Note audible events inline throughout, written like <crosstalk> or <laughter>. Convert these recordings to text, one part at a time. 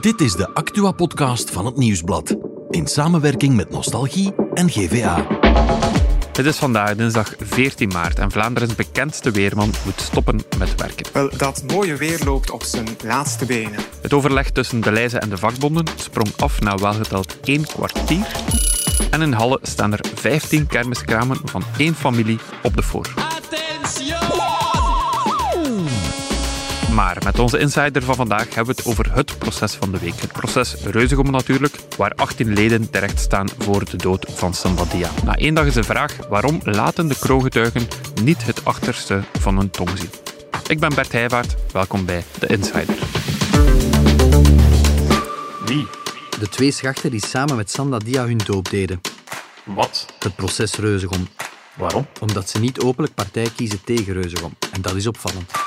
Dit is de Actua-podcast van het Nieuwsblad. In samenwerking met Nostalgie en GVA. Het is vandaag dinsdag 14 maart en Vlaanderen's bekendste weerman moet stoppen met werken. Wel, dat mooie weer loopt op zijn laatste benen. Het overleg tussen de Leize en de vakbonden sprong af na welgeteld één kwartier. En in Halle staan er 15 kermiskramen van één familie op de voor. Maar met onze insider van vandaag hebben we het over het proces van de week. Het proces Reuzegom natuurlijk, waar 18 leden terecht staan voor de dood van Sambadia. Na één dag is de vraag waarom laten de kroongetuigen niet het achterste van hun tong zien. Ik ben Bert Heijvaart, welkom bij de Insider. Wie? De twee schachten die samen met Sandadia hun doop deden. Wat? Het proces Reuzegom. Waarom? Omdat ze niet openlijk partij kiezen tegen Reuzegom. En dat is opvallend.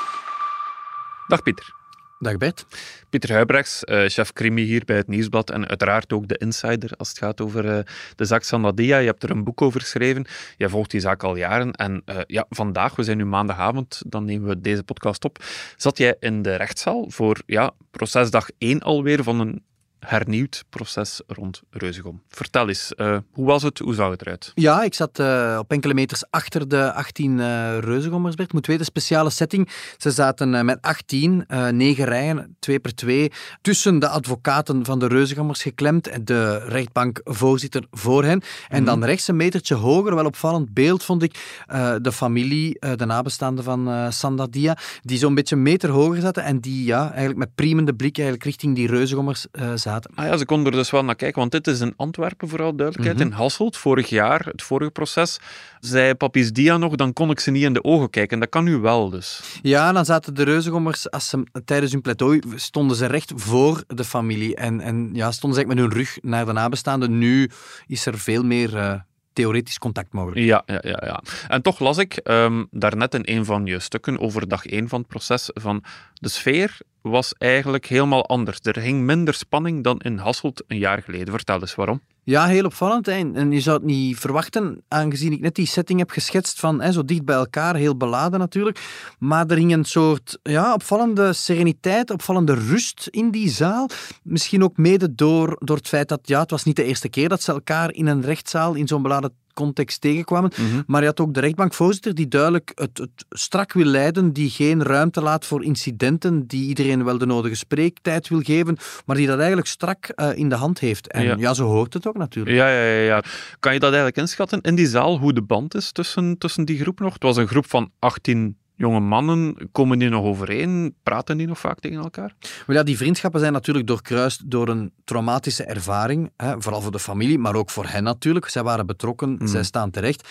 Dag Pieter. Dag Bert. Pieter Huibrechts, uh, chef crimi hier bij het Nieuwsblad en uiteraard ook de insider als het gaat over uh, de zaak Sandadia. Je hebt er een boek over geschreven. Jij volgt die zaak al jaren. En uh, ja, vandaag, we zijn nu maandagavond, dan nemen we deze podcast op, zat jij in de rechtszaal voor ja, procesdag 1 alweer van een hernieuwd proces rond Reuzegom. Vertel eens, uh, hoe was het? Hoe zag het eruit? Ja, ik zat uh, op enkele meters achter de 18 uh, Reuzegommers. Ik moet weten, speciale setting. Ze zaten met 18, negen rijen, twee per twee, tussen de advocaten van de Reuzegommers geklemd en de rechtbankvoorzitter voor hen. En mm. dan rechts een metertje hoger, wel opvallend beeld vond ik, de familie, de nabestaanden van Sandadia, die zo'n beetje een meter hoger zaten en die ja, eigenlijk met priemende blik eigenlijk richting die Reuzegommers zaten. Ah ja, ze konden er dus wel naar kijken, want dit is in Antwerpen vooral duidelijkheid. Mm -hmm. In Hasselt, vorig jaar, het vorige proces, zei Papis Dia nog, dan kon ik ze niet in de ogen kijken. Dat kan nu wel dus. Ja, dan zaten de reuzengommers, als ze, tijdens hun pleidooi, stonden ze recht voor de familie. En, en ja, stonden ze met hun rug naar de nabestaanden. Nu is er veel meer... Uh, theoretisch contact mogelijk. Ja, ja, ja, ja. En toch las ik um, daarnet in een van je stukken over dag één van het proces van de sfeer was eigenlijk helemaal anders. Er hing minder spanning dan in Hasselt een jaar geleden. Vertel eens waarom. Ja, heel opvallend. En je zou het niet verwachten, aangezien ik net die setting heb geschetst van hè, zo dicht bij elkaar, heel beladen natuurlijk. Maar er hing een soort ja, opvallende sereniteit, opvallende rust in die zaal. Misschien ook mede door, door het feit dat ja, het was niet de eerste keer dat ze elkaar in een rechtszaal in zo'n beladen context tegenkwamen. Mm -hmm. Maar je had ook de rechtbankvoorzitter die duidelijk het, het, strak wil leiden, die geen ruimte laat voor incidenten, die iedereen wel de nodige spreektijd wil geven, maar die dat eigenlijk strak uh, in de hand heeft. En ja. ja. zo hoort het ook natuurlijk. Ja, ja, ja, ja. Kan je dat eigenlijk inschatten in die zaal, hoe de band is tussen, tussen die groep nog? Het was een groep van 18 jonge mannen, komen die nog overeen? Praten die nog vaak tegen elkaar? Wel ja, die vriendschappen zijn natuurlijk doorkruist door een traumatische ervaring. Hè, vooral voor de familie, maar ook voor hen natuurlijk. Zij waren betrokken, mm. zij staan terecht.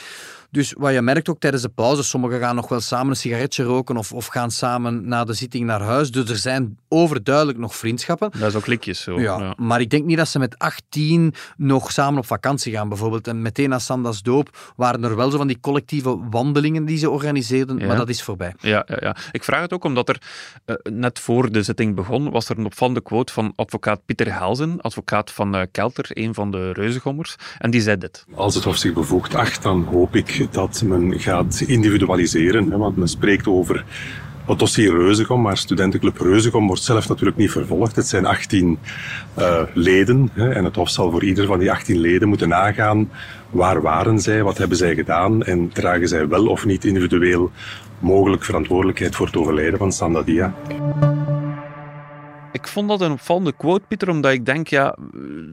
Dus wat je merkt ook tijdens de pauze, sommigen gaan nog wel samen een sigaretje roken of, of gaan samen na de zitting naar huis. Dus er zijn overduidelijk nog vriendschappen. Dat is ook klikjes zo. Ja, ja, Maar ik denk niet dat ze met 18 nog samen op vakantie gaan bijvoorbeeld. En meteen na Sanda's doop waren er wel zo van die collectieve wandelingen die ze organiseerden, ja. maar dat is voorbij. Ja, ja, ja, ik vraag het ook omdat er uh, net voor de zitting begon, was er een opvallende quote van advocaat Pieter Helzen, advocaat van uh, Kelter, een van de reuzengommers. En die zei dit. Als het Hof zich bevoegd acht, dan hoop ik dat men gaat individualiseren. Hè, want men spreekt over het dossier Reuzegom, maar studentenclub Reuzegom wordt zelf natuurlijk niet vervolgd. Het zijn 18 uh, leden hè, en het Hof zal voor ieder van die 18 leden moeten nagaan waar waren zij, wat hebben zij gedaan en dragen zij wel of niet individueel mogelijk verantwoordelijkheid voor het overlijden van Sandadia. Ik vond dat een opvallende quote, Pieter, omdat ik denk, ja,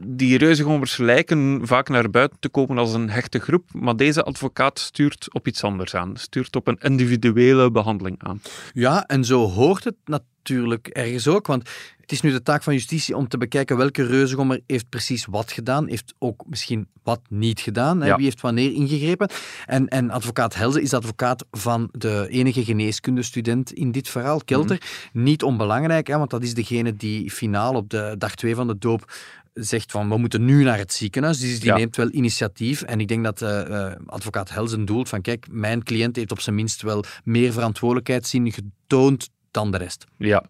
die reuzengommers lijken vaak naar buiten te komen als een hechte groep, maar deze advocaat stuurt op iets anders aan, stuurt op een individuele behandeling aan. Ja, en zo hoort het natuurlijk ergens ook, want het is nu de taak van justitie om te bekijken welke reuzegommer heeft precies wat gedaan, heeft ook misschien wat niet gedaan, ja. wie heeft wanneer ingegrepen. En, en advocaat Helze is advocaat van de enige geneeskundestudent in dit verhaal, Kelter. Mm -hmm. Niet onbelangrijk, hè, want dat is degene die finaal op de dag 2 van de doop zegt van we moeten nu naar het ziekenhuis. Dus die ja. neemt wel initiatief. En ik denk dat uh, advocaat Helzen doelt van kijk, mijn cliënt heeft op zijn minst wel meer verantwoordelijkheidszin getoond dan de rest. Ja.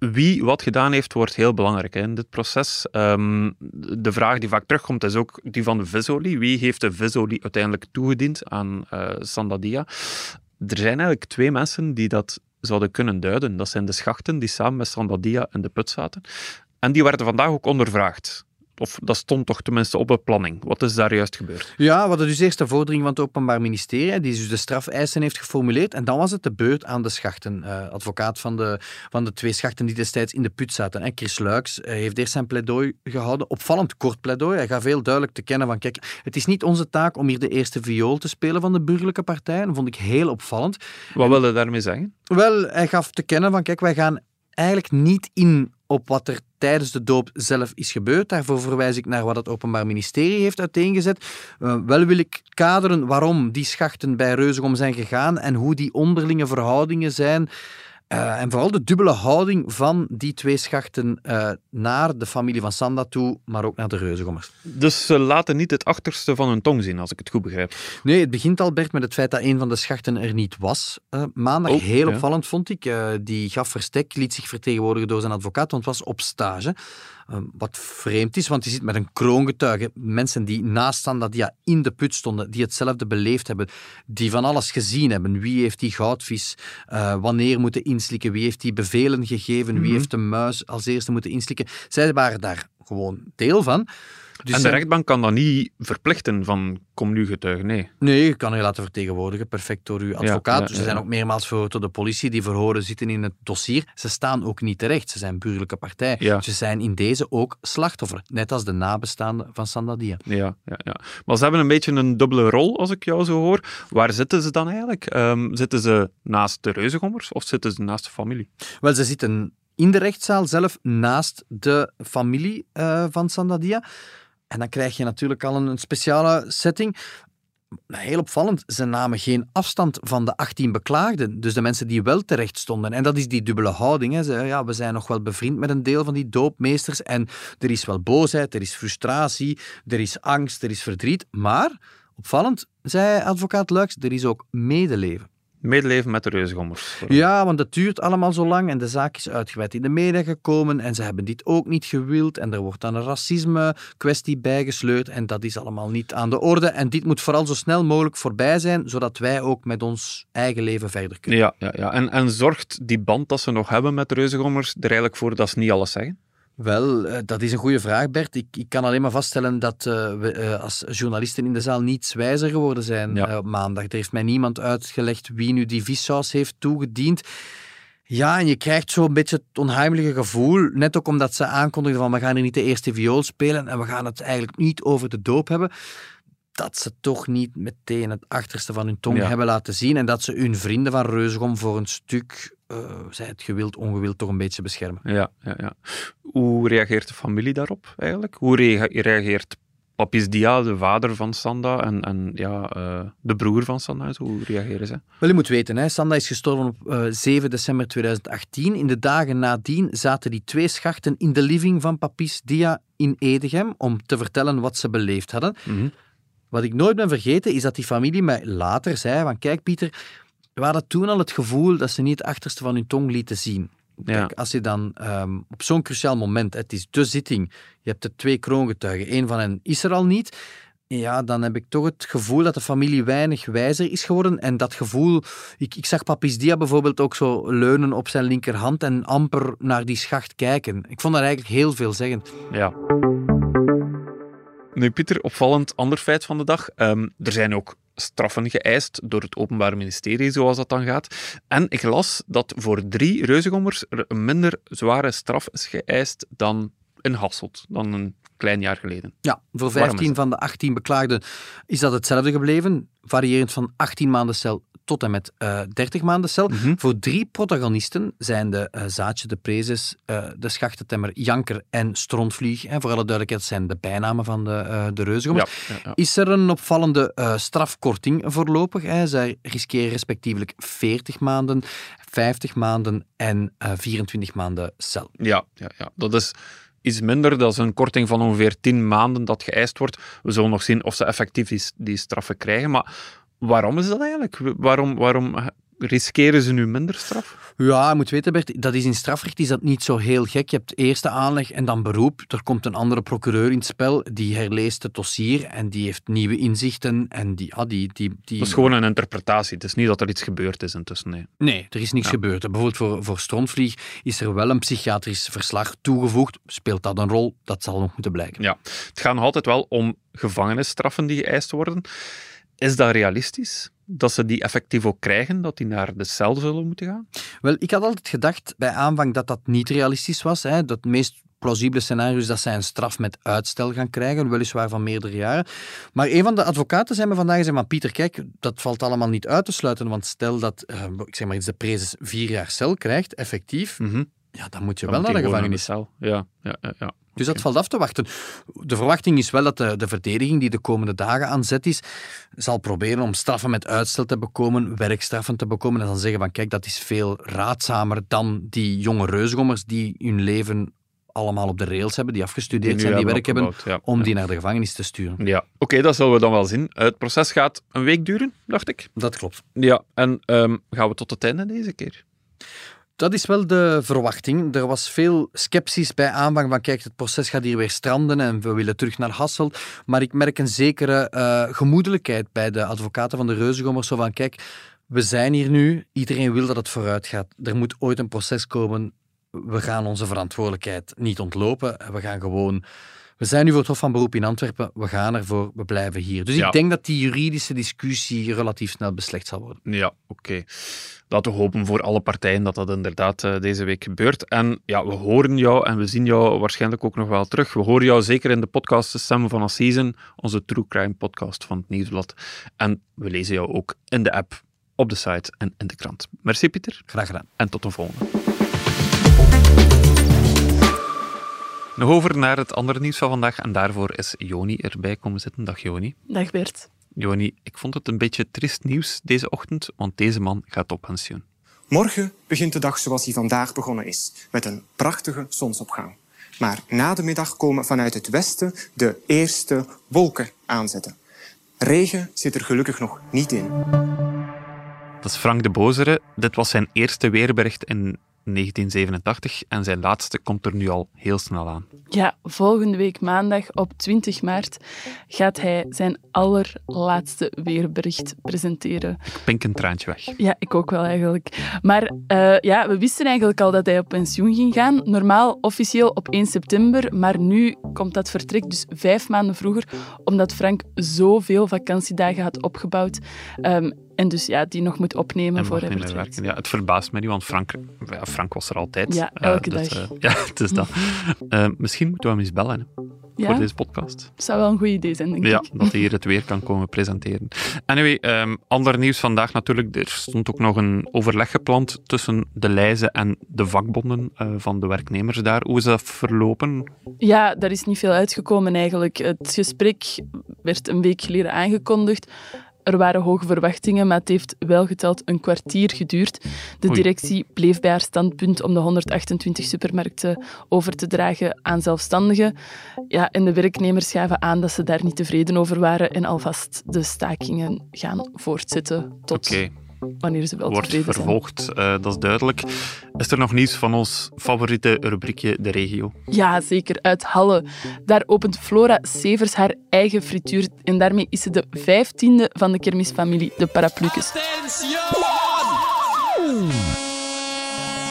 Wie wat gedaan heeft, wordt heel belangrijk in dit proces. Um, de vraag die vaak terugkomt is ook die van de visolie. Wie heeft de visolie uiteindelijk toegediend aan uh, Sandadia? Er zijn eigenlijk twee mensen die dat zouden kunnen duiden. Dat zijn de schachten die samen met Sandadia in de put zaten. En die werden vandaag ook ondervraagd. Of dat stond toch tenminste op de planning. Wat is daar juist gebeurd? Ja, we hadden dus eerst de vordering van het Openbaar Ministerie, die dus de strafeisen heeft geformuleerd. En dan was het de beurt aan de schachten. Uh, advocaat van de, van de twee schachten die destijds in de put zaten. En Chris Luiks uh, heeft eerst zijn pleidooi gehouden. Opvallend kort pleidooi. Hij gaf heel duidelijk te kennen van, kijk, het is niet onze taak om hier de eerste viool te spelen van de burgerlijke partij. Dat vond ik heel opvallend. Wat wilde hij daarmee zeggen? Wel, hij gaf te kennen van, kijk, wij gaan eigenlijk niet in op wat er tijdens de doop zelf is gebeurd. Daarvoor verwijs ik naar wat het Openbaar Ministerie heeft uiteengezet. Uh, wel wil ik kaderen waarom die schachten bij Reuzegom zijn gegaan en hoe die onderlinge verhoudingen zijn uh, en vooral de dubbele houding van die twee schachten uh, naar de familie van Sanda toe, maar ook naar de Reuzegommers. Dus ze laten niet het achterste van hun tong zien, als ik het goed begrijp. Nee, het begint al, Bert, met het feit dat een van de schachten er niet was. Uh, maandag, oh, heel ja. opvallend vond ik. die gaf verstek, liet zich vertegenwoordigen door zijn advocaat, want was op stage. Wat vreemd is, want je zit met een kroongetuige. Mensen die naast Sandadia in de put stonden, die hetzelfde beleefd hebben, die van alles gezien hebben. Wie heeft die goudvis wanneer moeten inslikken? Wie heeft die bevelen gegeven? Wie mm -hmm. heeft de muis als eerste moeten inslikken? Zij waren daar gewoon deel van. Dus en de rechtbank kan dat niet verplichten van kom nu getuigen, nee. Nee, je kan je laten vertegenwoordigen, perfect door uw advocaat. Ja, ja, ja, ze zijn ook meermaals verhoord door de politie, die verhoren zitten in het dossier. Ze staan ook niet terecht, ze zijn burgerlijke partij. Ze zijn in deze ook slachtoffer, net als de nabestaanden van Sandadia. Ja, ja, ja. Maar ze hebben een beetje een dubbele rol, als ik jou zo hoor. Waar zitten ze dan eigenlijk? Um, zitten ze naast de reuzengommers of zitten ze naast de familie? Wel, ze zitten in de rechtszaal zelf naast de familie uh, van Sandadia. En dan krijg je natuurlijk al een speciale setting. Heel opvallend, ze namen geen afstand van de 18 beklaagden. Dus de mensen die wel terecht stonden. En dat is die dubbele houding. Hè. Ja, we zijn nog wel bevriend met een deel van die doopmeesters. En er is wel boosheid, er is frustratie, er is angst, er is verdriet. Maar, opvallend, zei advocaat Luiks, er is ook medeleven medeleven met de reuzengommers. Ja, want het duurt allemaal zo lang en de zaak is uitgebreid in de media gekomen en ze hebben dit ook niet gewild en er wordt dan een racisme-kwestie bijgesleurd en dat is allemaal niet aan de orde. En dit moet vooral zo snel mogelijk voorbij zijn, zodat wij ook met ons eigen leven verder kunnen. Ja, ja, ja. En, en zorgt die band dat ze nog hebben met de reuzengommers er eigenlijk voor dat ze niet alles zeggen? Wel, uh, dat is een goede vraag, Bert. Ik, ik kan alleen maar vaststellen dat uh, we uh, als journalisten in de zaal niets wijzer geworden zijn ja. op maandag. Er heeft mij niemand uitgelegd wie nu die vissaus heeft toegediend. Ja, en je krijgt zo'n beetje het onheimelijke gevoel, net ook omdat ze aankondigden van we gaan hier niet de eerste viool spelen en we gaan het eigenlijk niet over de doop hebben, dat ze toch niet meteen het achterste van hun tong ja. hebben laten zien en dat ze hun vrienden van Reuzegom voor een stuk uh, zij het gewild, ongewild toch een beetje beschermen. Ja, ja, ja. Hoe reageert de familie daarop eigenlijk? Hoe rea reageert Papis Dia, de vader van Sanda, en, en ja, uh, de broer van Sanda, hoe reageren ze? Wel, je moet weten, hè, Sanda is gestorven op uh, 7 december 2018. In de dagen nadien zaten die twee schachten in de living van Papis Dia in Edegem om te vertellen wat ze beleefd hadden. Mm -hmm. Wat ik nooit ben vergeten, is dat die familie mij later zei van kijk Pieter, we hadden toen al het gevoel dat ze niet het achterste van hun tong lieten zien. Kijk, als je dan um, op zo'n cruciaal moment, het is de zitting, je hebt er twee kroongetuigen, één van hen is er al niet, ja, dan heb ik toch het gevoel dat de familie weinig wijzer is geworden. En dat gevoel, ik, ik zag Papis Dia bijvoorbeeld ook zo leunen op zijn linkerhand en amper naar die schacht kijken. Ik vond dat eigenlijk heel veelzeggend. Ja. Nu, Pieter, opvallend ander feit van de dag. Um, er zijn ook straffen geëist door het Openbaar Ministerie, zoals dat dan gaat. En ik las dat voor drie reuzengommers er een minder zware straf is geëist dan in Hasselt, dan een klein jaar geleden. Ja, voor 15 van de 18 beklaagden is dat hetzelfde gebleven, variërend van 18 maanden cel tot en met uh, 30 maanden cel. Mm -hmm. Voor drie protagonisten zijn de uh, Zaatje, de Prezes, uh, de Schachtentemmer, Janker en Strontvlieg, en voor alle duidelijkheid zijn de bijnamen van de, de reuzengommers, ja, ja, ja. is er een opvallende strafkorting voorlopig. Hè. Zij riskeren respectievelijk 40 maanden, 50 maanden en 24 maanden cel. Ja, ja, ja. dat is iets minder. Dat is een korting van ongeveer 10 maanden dat geëist wordt. We zullen nog zien of ze effectief die, die straffen krijgen. Maar waarom is dat eigenlijk? Waarom, waarom riskeren ze nu minder straf? Ja, je moet weten, Bert, dat is in strafrecht is dat niet zo heel gek. Je hebt eerste aanleg en dan beroep. Er komt een andere procureur in het spel, die herleest het dossier en die heeft nieuwe inzichten. En die, ja, die, die, die... Dat is gewoon een interpretatie. Het is niet dat er iets gebeurd is intussen, nee. Nee, er is niks gebeurd. Bijvoorbeeld voor, voor Strontvlieg is er wel een psychiatrisch verslag toegevoegd. Speelt dat een rol? Dat zal nog moeten blijken. Ja, het gaat nog altijd wel om gevangenisstraffen die geëist worden. Is dat realistisch? Dat ze die effectief ook krijgen, dat die naar de cel zullen moeten gaan? Wel, ik had altijd gedacht bij aanvang dat dat niet realistisch was. Hè. Dat het meest plausibele scenario is dat zij een straf met uitstel gaan krijgen, weliswaar van meerdere jaren. Maar een van de advocaten zei me vandaag, zei maar Pieter, kijk, dat valt allemaal niet uit te sluiten, want stel dat, uh, ik zeg maar iets, de prezes vier jaar cel krijgt, effectief, mm -hmm. ja, dan moet je dan wel naar de gevangenis. cel. Ja, ja, ja, ja. Dus dat valt af te wachten. De verwachting is wel dat de, de verdediging die de komende dagen aan zet is, zal proberen om straffen met uitstel te bekomen, werkstraffen te bekomen en dan zeggen van kijk, dat is veel raadzamer dan die jonge reusgommers die hun leven allemaal op de rails hebben, die afgestudeerd Die zijn, die werk hebben ja. om die naar de gevangenis te sturen. Ja, oké, dat zullen we dan wel zien. Het proces gaat een week duren, dacht ik. Dat klopt. Ja, en ehm, gaan we tot het einde deze keer? Dat is wel de verwachting. Er was veel sceptisch bij aanvang van kijk, het proces gaat hier weer stranden en we willen terug naar Hasselt. Maar ik merk een zekere eh, gemoedelijkheid bij de advocaten van de Reuzengommers. Zo van kijk, we zijn hier nu, iedereen wil dat het vooruit gaat. Er moet ooit een proces komen. We gaan onze verantwoordelijkheid niet ontlopen. We gaan gewoon... We zijn nu voor het Hof van Beroep in Antwerpen. We gaan ervoor, we blijven hier. Dus Ja. ik denk dat die juridische discussie relatief snel beslecht zal worden. Ja, oké. Laten we hopen voor alle partijen dat dat inderdaad eh, deze week gebeurt. En ja, we horen jou en we zien jou waarschijnlijk ook nog wel terug. We horen jou zeker in de podcast De Stem van Assisen, onze True Crime podcast van het Nieuwsblad. En we lezen jou ook in de app, op de site en in de krant. Merci Pieter Graag gedaan. en tot een volgende. Nog over naar het andere nieuws van vandaag en daarvoor is Joni erbij komen zitten. Dag Joni. Dag Bert. Joni, ik vond het een beetje trist nieuws deze ochtend, want deze man gaat op pensioen. Morgen begint de dag zoals die vandaag begonnen is, met een prachtige zonsopgang. Maar na de middag komen vanuit het westen de eerste wolken aanzetten. Regen zit er gelukkig nog niet in. Dat is Frank de Bozere. Dit was zijn eerste weerbericht in 1987 en zijn laatste komt er nu al heel snel aan. Ja, volgende week maandag op 20 maart gaat hij zijn allerlaatste weerbericht presenteren. Pink een traantje weg. Ja, ik ook wel eigenlijk. Maar eh, ja, we wisten eigenlijk al dat hij op pensioen ging gaan. Normaal officieel op 1 september, maar nu komt dat vertrek dus vijf maanden vroeger, omdat Frank zoveel vakantiedagen had opgebouwd. Ehm, en dus ja, die nog moet opnemen En voor niet werken. Ja, het verbaast me nu, want Frank, ja, Frank was er altijd. Ja, Eh, elke dus, dag. eh, <laughs> ja, het is dat. Eh, misschien moeten we hem eens bellen hè, voor Ja, deze podcast. zou wel een goed idee zijn, denk Ja, ik. dat hij hier het weer kan komen presenteren. Anyway, ehm, ander nieuws vandaag natuurlijk. Er stond ook nog een overleg gepland tussen de Leize en de vakbonden van de werknemers daar. Hoe is dat verlopen? Ja, daar is niet veel uitgekomen eigenlijk. Het gesprek werd een week geleden aangekondigd. Er waren hoge verwachtingen, maar het heeft wel geteld een kwartier geduurd. De directie bleef bij haar standpunt om de 128 supermarkten over te dragen aan zelfstandigen. Ja, en de werknemers gaven aan dat ze daar niet tevreden over waren en alvast de stakingen gaan voortzetten tot Oké, wanneer ze wel wordt vervolgd, eh, dat is duidelijk. Is er nog nieuws van ons favoriete rubriekje, de regio? Ja, zeker. Uit Halle. Daar opent Flora Severs haar eigen frituur. En daarmee is ze de vijftiende van de kermisfamilie, de Paraplucus.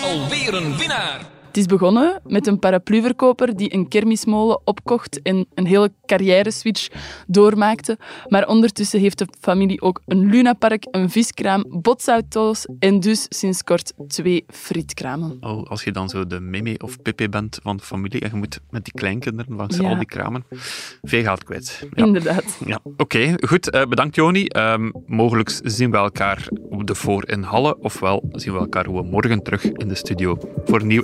Alweer een winnaar. Het is begonnen met een parapluverkoper die een kermismolen opkocht en een hele carrière-switch doormaakte. Maar ondertussen heeft de familie ook een lunapark, een viskraam, botsauto's en dus sinds kort twee frietkramen. Oh, als je dan zo de Mimi of Pippi bent van de familie en je moet met die kleinkinderen langs Ja. al die kramen, veel geld kwijt. Ja. Inderdaad. Ja, oké, goed. eh, bedankt Joni. Ehm, mogelijk zien we elkaar op de voor in Halle, ofwel zien we elkaar gewoon morgen terug in de studio voor nieuw